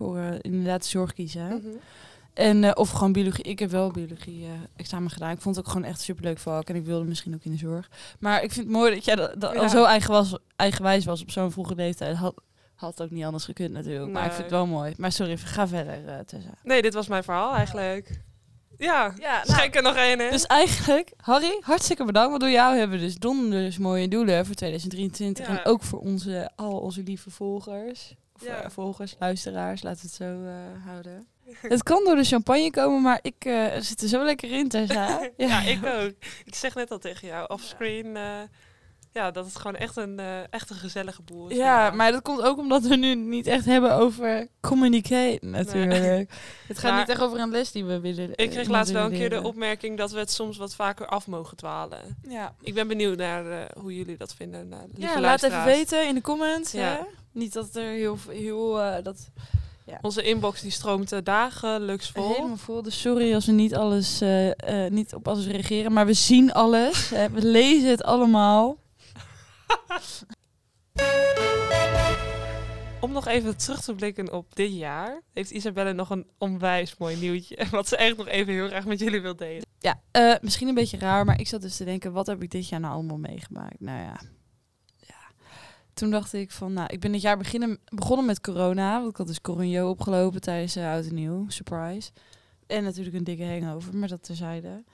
voor eh, inderdaad de zorg kiezen. Mhm. En, eh, of gewoon biologie. Ik heb wel biologie examen gedaan. Ik vond het ook gewoon echt superleuk vak. En ik wilde misschien ook in de zorg. Maar ik vind het mooi dat jij dat, dat Ja. al zo eigen was, eigenwijs was op zo'n vroege leeftijd. Had, had ook niet anders gekund natuurlijk. Maar ik vind het wel mooi. Maar sorry, ga verder eh, Tessa. Nee, dit was mijn verhaal eigenlijk. Ja, Ja, schenk er nog één in. Dus eigenlijk, Harry, hartstikke bedankt. Want door jou hebben we dus donders mooie doelen voor 2023. Ja. En ook voor onze, al onze lieve volgers. Of Ja. eh, volgers, luisteraars, laten we het zo eh, houden. Het kan door de champagne komen, maar ik eh, zit er zo lekker in, Tessa. ja. ik ook. Ik zeg net al tegen jou, offscreen, eh ja, dat het gewoon echt een, eh, echt een gezellige boel is. Ja, maar dat komt ook omdat we nu niet echt hebben over communicate natuurlijk. Het gaat Maar niet echt over een les die we willen Ik kreeg laatst wel een keer de opmerking dat we het soms wat vaker af mogen dwalen. Ja, Ik ben benieuwd naar eh, hoe jullie dat vinden. ja laat even weten in de comments. Ja. Hè? Niet dat er heel, heel eh, dat Onze inbox die stroomt eh, dagelijks vol. helemaal vol. Dus sorry als we niet alles, eh, eh, niet op alles reageren, maar we zien alles. hè. we lezen het allemaal. Om nog even terug te blikken op dit jaar, heeft Isabelle nog een onwijs mooi nieuwtje. Wat ze echt nog even heel graag met jullie wil delen. Ja, eh, misschien een beetje raar, maar ik zat dus te denken, wat heb ik dit jaar nou allemaal meegemaakt? Nou ja, ja. Toen dacht ik van, nou, ik ben dit jaar beginnen, begonnen met corona. Want ik had dus coronio opgelopen tijdens uh, Oud en Nieuw, surprise. En natuurlijk een dikke hangover, maar dat terzijde.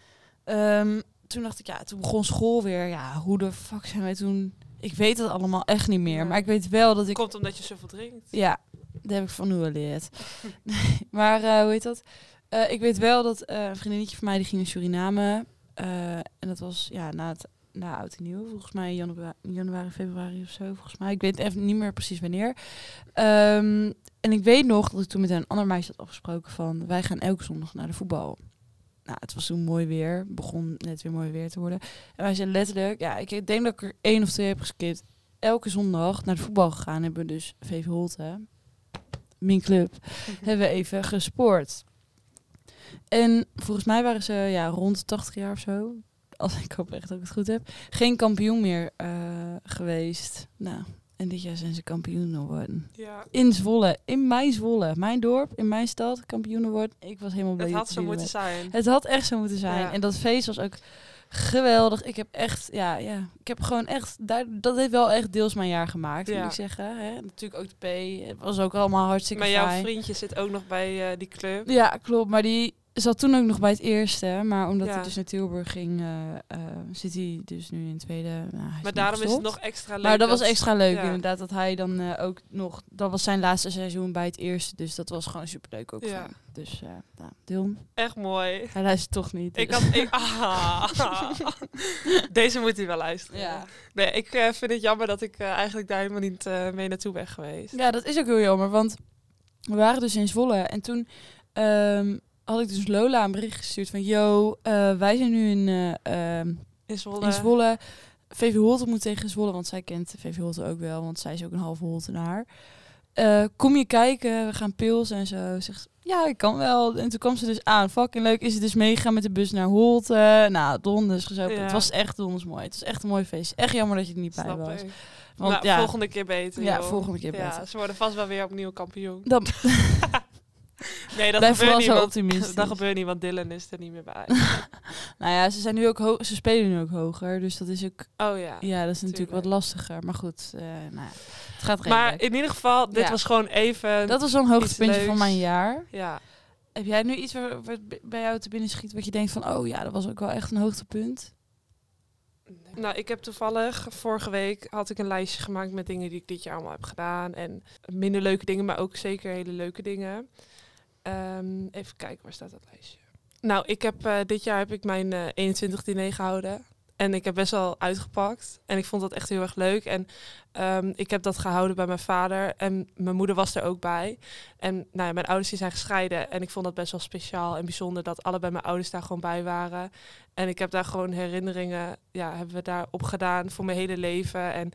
Um, toen dacht ik, ja, toen begon school weer. Ja, hoe de fuck zijn wij toen... Ik weet het allemaal echt niet meer, Ja. maar ik weet wel dat ik... Komt omdat je zoveel drinkt. Ja, dat heb ik van nu geleerd. Nee, maar eh, hoe heet dat? Eh, ik weet wel dat een vriendinnetje van mij die ging naar Suriname. en dat was ja, na, het, na Oud en Nieuw, volgens mij januari, januari, februari of zo. Volgens mij. Ik weet even niet meer precies wanneer. Ehm, en ik weet nog dat ik toen met een ander meisje had afgesproken van... wij gaan elke zondag naar de voetbal. Nou, het was toen mooi weer. begon net weer mooi weer te worden. En wij zijn letterlijk... Ja, ik denk dat ik er één of twee heb geskipt. Elke zondag naar de voetbal gegaan. Hebben we dus VV Holte, mijn club, hebben we even gesport. En volgens mij waren ze ja, rond 80 jaar of zo. Als ik hoop echt dat ik het goed heb. Geen kampioen meer eh, geweest. Nou, en dit jaar zijn ze kampioen geworden. Ja, In Zwolle, in mijn Zwolle, mijn dorp, in mijn stad, kampioen geworden. Ik was helemaal blij. het had zo moeten zijn. het had echt zo moeten zijn. Ja. En dat feest was ook geweldig. Ik heb echt, ja, ja. Ik heb gewoon echt, daar, dat heeft wel echt deels mijn jaar gemaakt, Ja. moet ik zeggen. Hè? Natuurlijk ook de P. Het was ook allemaal hartstikke Maar jouw fijn. vriendje zit ook nog bij eh, die club. Ja, klopt. Maar die zat toen ook nog bij het eerste. Maar omdat Ja. hij dus naar Tilburg ging, eh, eh, zit hij dus nu in het tweede. Nou, Maar daarom is het nog extra leuk. Maar dat was extra leuk ja. inderdaad. Dat hij dan eh, ook nog... Dat was zijn laatste seizoen bij het eerste. Dus dat was gewoon superleuk ook Ja. Dus uh, nou, Dylan, Echt mooi. hij luistert toch niet. Ik dus- had... Ik, ah. Deze moet hij wel luisteren. Ja. Nee, ik vind het jammer dat ik eigenlijk daar helemaal niet mee naartoe ben geweest. Ja, dat is ook heel jammer, want we waren dus in Zwolle en toen ehm, had ik dus Lola een bericht gestuurd van, yo, eh, wij zijn nu in, ehm, In Zwolle. in Zwolle. VV Holte moet tegen Zwolle, want zij kent VV Holte ook wel, want zij is ook een halve Holtenaar. Eh kom je kijken, we gaan pils en zo. Zegt, ja, ik kan wel. En toen kwam ze dus aan. Fucking leuk. Is het dus meegegaan met de bus naar Holte. Nou, donders gezopen. Ja. Het was echt donders mooi. Het was echt een mooi feest. Echt jammer dat je er niet bij was. ik. Want nou, ja, volgende keer beter. ja, joh. volgende keer Ja, beter. ze worden vast wel weer opnieuw kampioen. Dan, Nee, dat Blijf gebeurt vooral niet. zo optimistisch. dat gebeurt niet, want Dylan is er niet meer bij. nou ja, ze zijn nu ook ho- ze spelen nu ook hoger. Dus dat is ook, Oh ja. ja, dat is natuurlijk tuurlijk. wat lastiger. Maar goed, eh, nou ja, het gaat Maar redelijk. in ieder geval, dit Ja. was gewoon even... Dat was zo'n hoogtepuntje van mijn jaar. Ja. Heb jij nu iets waar, bij jou te binnen schiet wat je denkt van, oh ja, dat was ook wel echt een hoogtepunt? Nou, ik heb toevallig vorige week had ik een lijstje gemaakt met dingen die ik dit jaar allemaal heb gedaan. En minder leuke dingen, maar ook zeker hele leuke dingen. Ehm, even kijken, waar staat dat lijstje? Nou, ik heb eh, dit jaar heb ik mijn eh 21 diner gehouden. En ik heb best wel uitgepakt. En ik vond dat echt heel erg leuk. En ehm, ik heb dat gehouden bij mijn vader. En mijn moeder was er ook bij. En nou ja, mijn ouders die zijn gescheiden. En ik vond dat best wel speciaal en bijzonder dat allebei mijn ouders daar gewoon bij waren. En ik heb daar gewoon herinneringen, ja, hebben we daar op gedaan voor mijn hele leven. En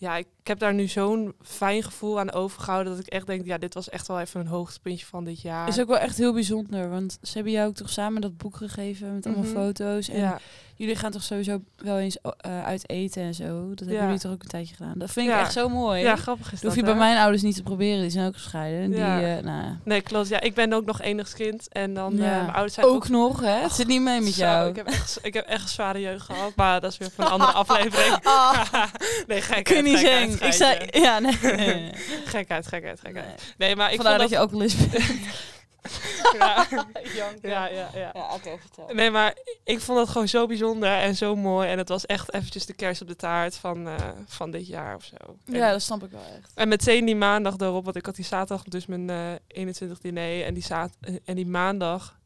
ja, ik, ik heb daar nu zo'n fijn gevoel aan overgehouden dat ik echt denk, ja, dit was echt wel even een hoogtepuntje van dit jaar. Is ook wel echt heel bijzonder, want ze hebben jou ook toch samen dat boek gegeven met allemaal Mhm. foto's. En ja, jullie gaan toch sowieso wel eens eh, uit eten en zo. Dat hebben jullie toch ook een tijdje gedaan. Dat vind ik echt zo mooi. ja, grappig is dat dat. hoef je hè? bij mijn ouders niet te proberen, die zijn ook gescheiden. Die, eh, nou, Nee, klopt. Ja, ik ben ook nog enigskind. En dan, Ja. mijn ouders zijn ook nog, hè? Het zit niet mee met Zo, jou. ik, heb echt, ik heb echt een zware jeugd gehad, maar dat is weer voor een andere aflevering. nee, gekheid, Kun je niet zeggen. Ik zei, ja, nee. Gekheid, gekheid, gekheid. Nee. Maar ik Vandaar dat vond je alcoholist bent. Ja, ja, ja, ja. Ja, oké, vertel. Nee, maar ik vond dat gewoon zo bijzonder en zo mooi. En het was echt eventjes de kers op de taart van, eh, van dit jaar of zo. En, Ja, dat snap ik wel echt. en meteen die maandag daarop, want ik had die zaterdag dus mijn eh 21 diner. En die, zaad, en die maandag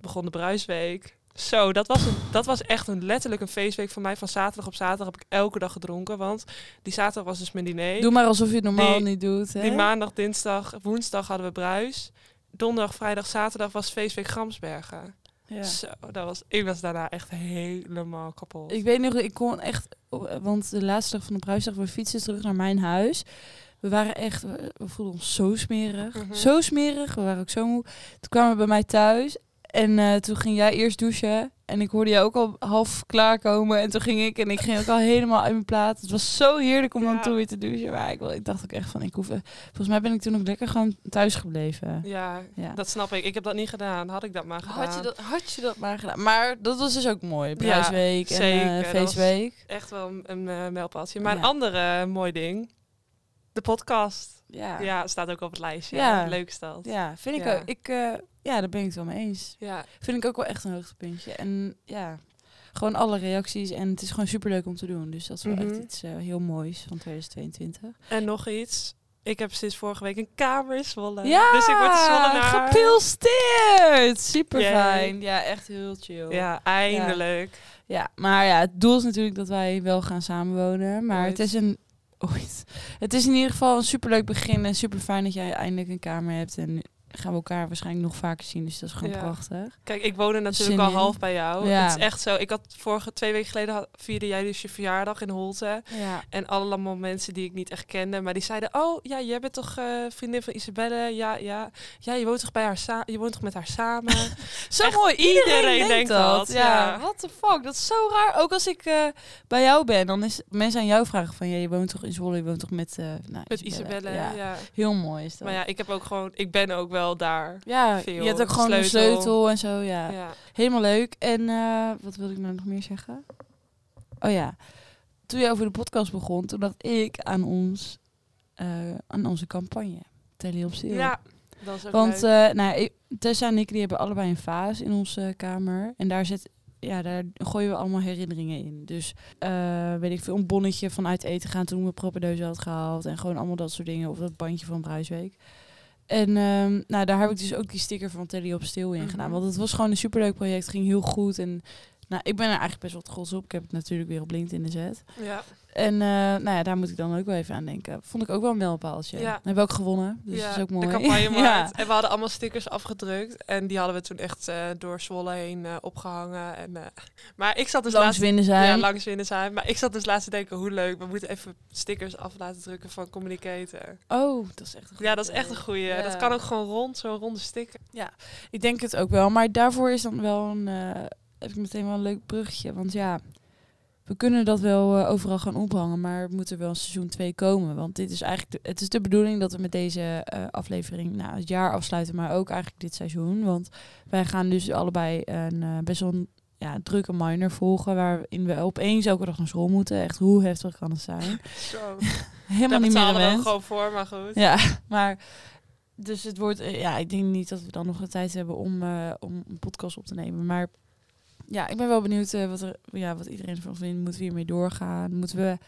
begon de bruisweek. Zo, dat was, een, dat was echt een, letterlijk een feestweek voor mij. Van zaterdag op zaterdag heb ik elke dag gedronken. Want die zaterdag was dus mijn diner. Doe maar alsof je het normaal Die- niet doet. Hè? Die maandag, dinsdag, woensdag hadden we bruis. Donderdag, vrijdag, zaterdag was feestweek Gramsbergen. ja. Zo, dat was, ik was daarna echt helemaal kapot. Ik weet nog, ik kon echt, want de laatste dag van de bruisdag, we fietsen terug naar mijn huis. We waren echt, we we voelden ons zo smerig. Mhm. Zo smerig, we waren ook zo moe. Toen kwamen we bij mij thuis en eh, toen ging jij eerst douchen. En ik hoorde jou ook al half klaarkomen. En toen ging ik en ik ging ook al helemaal uit mijn plaat. Het was zo heerlijk om dan Ja. toen weer te douchen. Maar ik, ik dacht ook echt van, ik hoef... eh, Volgens mij ben ik toen ook lekker gewoon thuis gebleven. Ja, Ja. dat snap ik. Ik heb dat niet gedaan. Had ik dat maar gedaan. Had je, dat, had je dat maar gedaan? Maar dat was dus ook mooi. Bruisweek en eh, Dat was- feestweek. Echt wel een, eh, mijlpaaltje. Maar een Ja. andere mooi ding. De podcast. Ja. Ja, staat ook op het lijstje. Ja. Leuk is dat. Ja, vind ik Ja. ook. Ik, eh, ja, daar ben ik het wel mee eens. Ja. Vind ik ook wel echt een hoogtepuntje. En ja, gewoon alle reacties. En het is gewoon superleuk om te doen. Dus dat is wel Mhm. echt iets eh, heel moois van 2022. En nog iets. Ik heb sinds vorige week een kamer in Zwolle. Ja, Dus ik word de Zwollenaar. gepilsteerd. Super fijn. Ja, echt heel chill. Ja, eindelijk. Ja, maar ja, het doel is natuurlijk dat wij wel gaan samenwonen. Maar het is een... Het is in ieder geval een superleuk begin. En super fijn dat jij eindelijk een kamer hebt. En gaan we elkaar waarschijnlijk nog vaker zien. Dus dat is gewoon Ja. prachtig. Kijk, ik woonde natuurlijk Zin al in. half bij jou. Ja. Het is echt zo. Ik had vorige twee weken geleden had- vierde jij dus je verjaardag in Holte. Ja. En allemaal mensen die ik niet echt kende. Maar die zeiden, oh ja, jij bent toch eh, vriendin van Isabelle? Ja, ja. Ja, je woont toch, bij haar sa- je woont toch met haar samen? Zo Echt mooi. Iedereen, iedereen denkt, dat. dat, Ja. What the fuck. Dat is zo raar. Ook als ik eh, bij jou ben, dan is mensen aan jou vragen van, ja, je woont toch in Zwolle, je woont toch met, eh nou, met Isabelle, ja. Ja. Heel mooi is dat. Maar ja, ik heb ook gewoon, ik ben ook wel daar. Ja, veel. je hebt ook gewoon een Sleutel. sleutel en zo, ja. Ja. Helemaal leuk. En eh, wat wilde ik nou nog meer zeggen? Oh ja, toen je over de podcast begon, toen dacht ik aan ons, eh, aan onze campagne. Telly op stil. Ja, dat is ook Want leuk. nou, ik, Tessa en ik die hebben allebei een vaas in onze kamer. En daar zit, ja, daar gooien we allemaal herinneringen in. Dus eh, weet ik veel, een bonnetje van uit eten gaan toen we propedeuse had gehaald. En gewoon allemaal dat soort dingen. Of dat bandje van Bruisweek. En ehm, nou, daar heb ik dus ook die sticker van Telly op stil in Mhm. gedaan. Want het was gewoon een superleuk project. ging heel goed. En nou, ik ben er eigenlijk best wel trots op. Ik heb het natuurlijk weer op LinkedIn gezet. ja. En eh, nou ja, daar moet ik dan ook wel even aan denken. Vond ik ook wel een mijlpaaltje. Ja. Hebben we ook gewonnen. Dus ja, dat is ook mooi. De campagnemarkt. Ja. En we hadden allemaal stickers afgedrukt. En die hadden we toen echt eh, door Zwolle heen eh, opgehangen. En, maar ik zat dus Langs laatst... winnen zijn. Ja, langs winnen zijn. Maar ik zat dus laatst te denken, hoe leuk. We moeten even stickers af laten drukken van Communicator. Oh, dat is echt een Ja, dat is echt een goeie. Ja. Dat kan ook gewoon rond, zo'n ronde sticker. Ik denk het ook wel. Maar daarvoor is dan wel een... heb ik meteen wel een leuk bruggetje. Want ja, we kunnen dat wel eh, overal gaan ophangen. Maar er moet er wel een seizoen 2 komen. Want dit is eigenlijk... De, het is de bedoeling dat we met deze eh, aflevering nou, het jaar afsluiten. Maar ook eigenlijk dit seizoen. Want wij gaan dus allebei een eh, best wel een ja, drukke minor volgen. Waarin we opeens elke dag naar school moeten. Echt, hoe heftig kan het zijn? Zo. Helemaal Daar niet meer we gewend. gewoon voor, maar goed. Ja, maar dus het wordt, ja, ik denk niet dat we dan nog de tijd hebben om, om een podcast op te nemen. Maar ja, ik ben wel benieuwd eh, wat, er, ja, wat iedereen ervan vindt. Moeten we hiermee doorgaan? Moeten we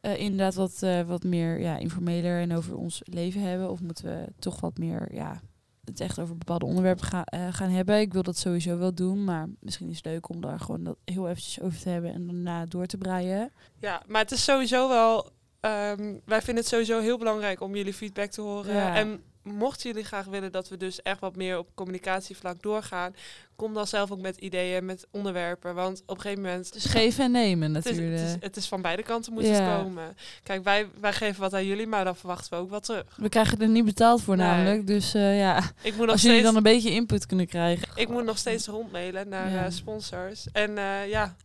eh, inderdaad wat, eh, wat meer ja, informeler en over ons leven hebben? Of moeten we toch wat meer ja, het echt over bepaalde onderwerpen ga, gaan hebben? Ik wil dat sowieso wel doen, maar misschien is het leuk om daar gewoon dat heel eventjes over te hebben en daarna door te breien. Ja, maar het is sowieso wel. ehm, wij vinden het sowieso heel belangrijk om jullie feedback te horen. Ja. En mochten jullie graag willen dat we dus echt wat meer op communicatievlak doorgaan, kom dan zelf ook met ideeën, met onderwerpen. Want op een gegeven moment. Dus geven en nemen het, is, natuurlijk. het, is, het is van beide kanten moet Ja. het komen. Kijk, wij, wij geven wat aan jullie, maar dan verwachten we ook wat terug. We krijgen er niet betaald voor Nee. namelijk. Dus eh, ja, Ik moet nog als jullie steeds, dan een beetje input kunnen krijgen. ik moet nog steeds rondmailen naar Ja. eh, sponsors. En eh, ja.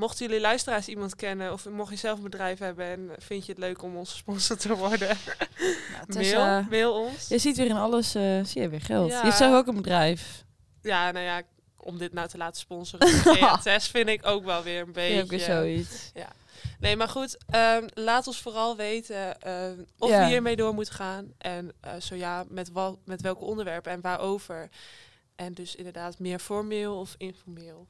Mochten jullie luisteraars iemand kennen of mocht je zelf een bedrijf hebben en vind je het leuk om onze sponsor te worden, Nou, mail, Tessa, mail ons. je ziet weer in alles, eh, zie je weer geld. Ja. Je hebt zelf ook een bedrijf. Ja, nou ja, om dit nou te laten sponsoren. ja, Tess vind ik ook wel weer een Je beetje. ook weer zoiets. Nee, maar goed, ehm, laat ons vooral weten ehm, of Ja. we hiermee door moeten gaan. En eh, zo ja, met, wel, met welke onderwerpen en waarover. En dus inderdaad meer formeel of informeel.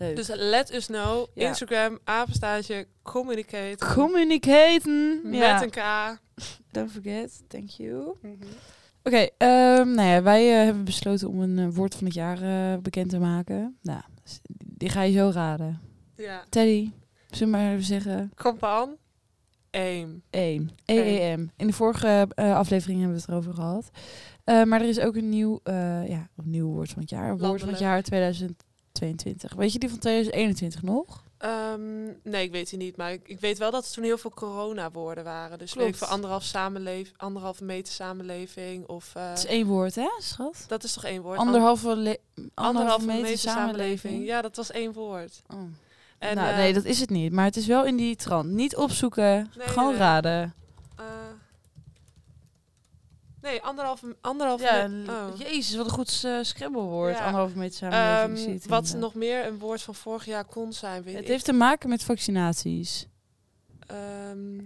Leuk. Dus let us know. Ja. Instagram, apenstaartje, communicate. Communicaten. met Ja. een K. Don't forget. Thank you. Mhm. Oké, ehm, nou ja, wij eh, hebben besloten om een eh, woord van het jaar eh, bekend te maken. Nou, die ga je zo raden. Ja. Teddy, zullen we maar even zeggen? Kompan. Aim. EEM. EEM. In de vorige aflevering hebben we het erover gehad. Eh, maar er is ook een nieuw, ja, een nieuw woord van het jaar. Woord van het jaar 2022. Weet je die van 2021 nog? Ehm, nee, ik weet het niet. Maar ik, ik weet wel dat er toen heel veel corona-woorden waren. Dus Klopt. voor anderhalf, samenleef, anderhalve meter samenleving. Of, eh, Het is één woord, hè, schat? dat is toch één woord? Anderhalve, anderhalve, anderhalve meter, samenleving. Ja, dat was één woord. Oh. En, nou, eh, nee, dat is het niet. Maar het is wel in die trant. Niet opzoeken, Nee, gewoon nee. raden. Eh, nee, anderhalve, anderhalve Ja, oh. jezus, wat een goed uh, scrabblewoord. Ja. Anderhalve meter samenleving. Ehm, het wat nog meer een woord van vorig jaar kon zijn, weet Het ik. heeft te maken met vaccinaties. Ehm,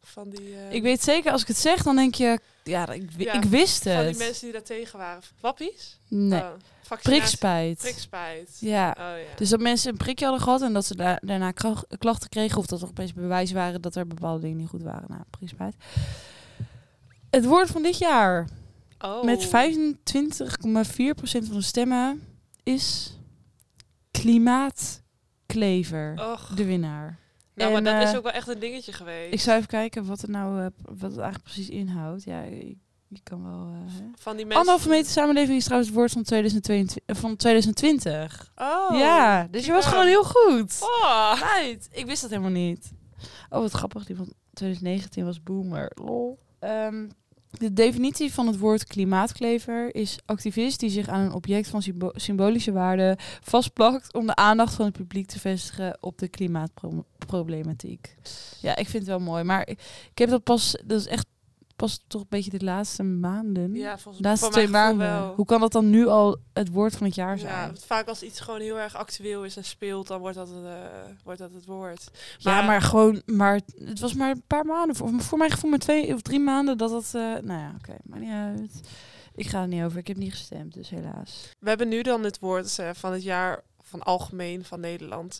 van die, eh, Ik weet zeker, als ik het zeg, dan denk je... Ja, ik, Ja, ik wist van die het. mensen die daar tegen waren. Wappies? Nee, Oh, vaccinatie- prikspijt. Prikspijt. Ja. Oh ja. Dus dat mensen een prikje hadden gehad en dat ze da- daarna klachten kregen... of dat er opeens bewijs waren dat er bepaalde dingen niet goed waren. Nou, prikspijt. Het woord van dit jaar oh. met 25,4% van de stemmen is klimaatklever. Och. De winnaar. Nou, En, maar dat is eh, ook wel echt een dingetje geweest. Ik zou even kijken wat het nou eh, wat het eigenlijk precies inhoudt. Ja, je kan wel. eh, van die mensen. Anderhalve meter samenleving is trouwens het woord van 2022, eh, van 2020. Oh. ja, dus je was ja. gewoon heel goed. Oh. Right. Ik wist dat helemaal niet. Oh, wat grappig. Die van 2019 was boomer. Lol. Ehm, de definitie van het woord klimaatklever is activist die zich aan een object van symbo- symbolische waarde vastplakt om de aandacht van het publiek te vestigen op de klimaatproblematiek. Ja, ik vind het wel mooi, maar ik heb dat pas, dat is echt pas toch een beetje de laatste maanden. Ja, volgens de laatste twee maanden. wel. Hoe kan dat dan nu al het woord van het jaar zijn? Ja, vaak als iets gewoon heel erg actueel is en speelt, dan wordt dat, het, eh, wordt dat het woord. Ja, maar gewoon, maar het was maar een paar maanden. Voor, voor mijn gevoel maar twee of drie maanden dat dat, eh, nou ja, oké, maar niet uit. Ik ga er niet over, ik heb niet gestemd, dus helaas. We hebben nu dan het woord eh, van het jaar van algemeen van Nederland.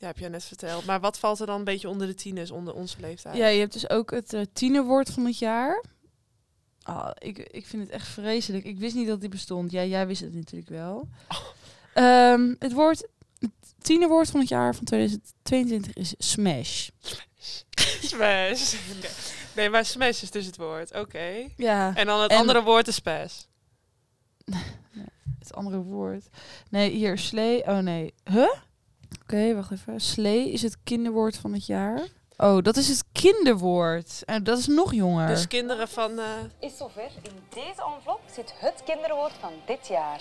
Ja, heb je net verteld. Maar wat valt er dan een beetje onder de tieners, onder onze leeftijd? Ja, je hebt dus ook het eh tienerwoord van het jaar. Ah, ik, ik vind het echt vreselijk. Ik wist niet dat die bestond. Ja, jij wist het natuurlijk wel. Ehm, het woord, het tienerwoord van het jaar van 2022 is smash. Smash. Nee. nee, maar smash is dus het woord. Oké. Ja. En dan het En- andere woord is spes. het andere woord. Nee, hier, slee. Oh nee. Huh? Oké, wacht even. Slee is het kinderwoord van het jaar. Oh, dat is het kinderwoord. En dat is nog jonger. Dus kinderen van... eh, Is zover. In deze envelop zit het kinderwoord van dit jaar.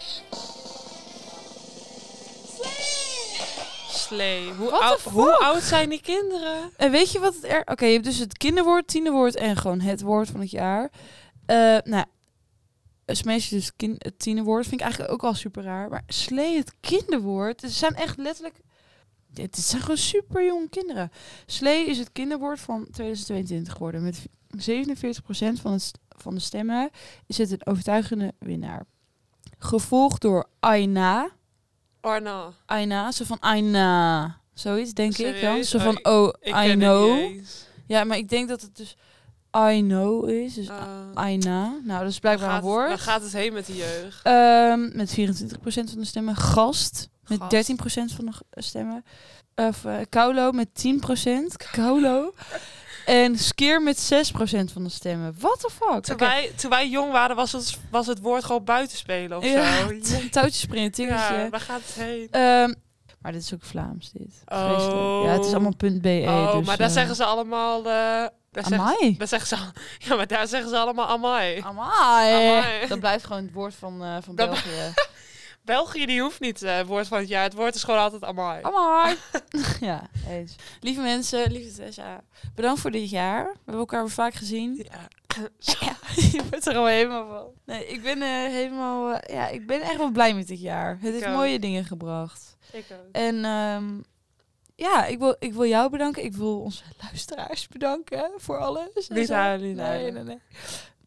slee. Hoe, oud, hoe oud zijn die kinderen? En weet je wat het er... Oké, je hebt dus het kinderwoord, tienerwoord en gewoon het woord van het jaar. Eh nou, smash is dus kin het tienerwoord. Vind ik eigenlijk ook al super raar. Maar slee het kinderwoord. Ze zijn echt letterlijk... Het zijn gewoon super jonge kinderen. Slee is het kinderwoord van 2022 geworden. Met 47% van, het, van de stemmen is het een overtuigende winnaar. Gevolgd door Aina. Arna. Aina, zo van Aina. Zoiets, denk ik dan. Oh, van, oh, Ik I know. Ja, maar ik denk dat het dus I know is. Dus Uh, Aina. Nou, dat is blijkbaar een gaat, woord. waar gaat het heen met de jeugd? Ehm, met 24% van de stemmen. Gast. Met Gast. 13% van de stemmen. Of eh Kaulo met 10%. Kaulo. en Skeer met 6% van de stemmen. What the fuck? Toen, wij, toen wij jong waren, was het, was het woord gewoon buitenspelen of Ja, zo. t- touwtjes springen, tikkertje. Ja, waar gaat het heen? Ehm, maar dit is ook Vlaams, dit. Vreselijk. Ja, het is allemaal .be. oh, dus, maar daar zeggen ze allemaal... eh daar, zeggen, Amai. zeggen ze, ja, maar daar zeggen ze allemaal amai. Amai. Amai. Dat blijft gewoon het woord van, eh, van België. België die hoeft niet het woord van het jaar. Het woord is gewoon altijd amai. Amai. ja, eens. Lieve mensen, lieve Tessa. Bedankt voor dit jaar. We hebben elkaar weer vaak gezien. Ja. Ja, je bent er al helemaal van. Nee, ik ben eh, helemaal... eh, ja, ik ben echt wel blij met dit jaar. Het heeft ook. mooie dingen gebracht. Ik ook. En ehm, ja, ik wil, ik wil jou bedanken. Ik wil onze luisteraars bedanken voor alles. Niet zo. huilen, niet nee, nee, nee.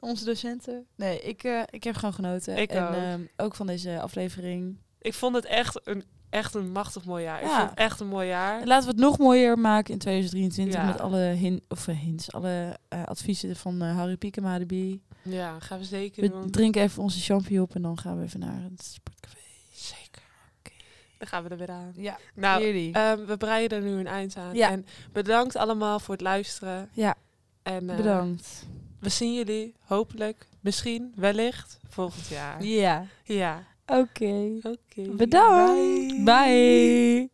Onze docenten. Nee, ik, eh, ik heb gewoon genoten. Ik en ook. ehm, ook van deze aflevering. Ik vond het echt een, echt een machtig mooi jaar. Ik Ja. vond het echt een mooi jaar. En laten we het nog mooier maken in 2023 Ja. met alle hin of, eh, hints, alle eh, adviezen van Harry Piekema de Bie. Ja, gaan we zeker We doen. drinken even onze champagne op en dan gaan we even naar het sportcafé. Zeker. Dan gaan we er weer aan. Ja, Nou, jullie. ehm, we breiden er nu een eind aan. Ja. En bedankt allemaal voor het luisteren. ja, En eh, bedankt we zien jullie hopelijk, misschien, wellicht volgend jaar. Ja. Ja. Oké. Oké. Bedankt. Bye. Bye.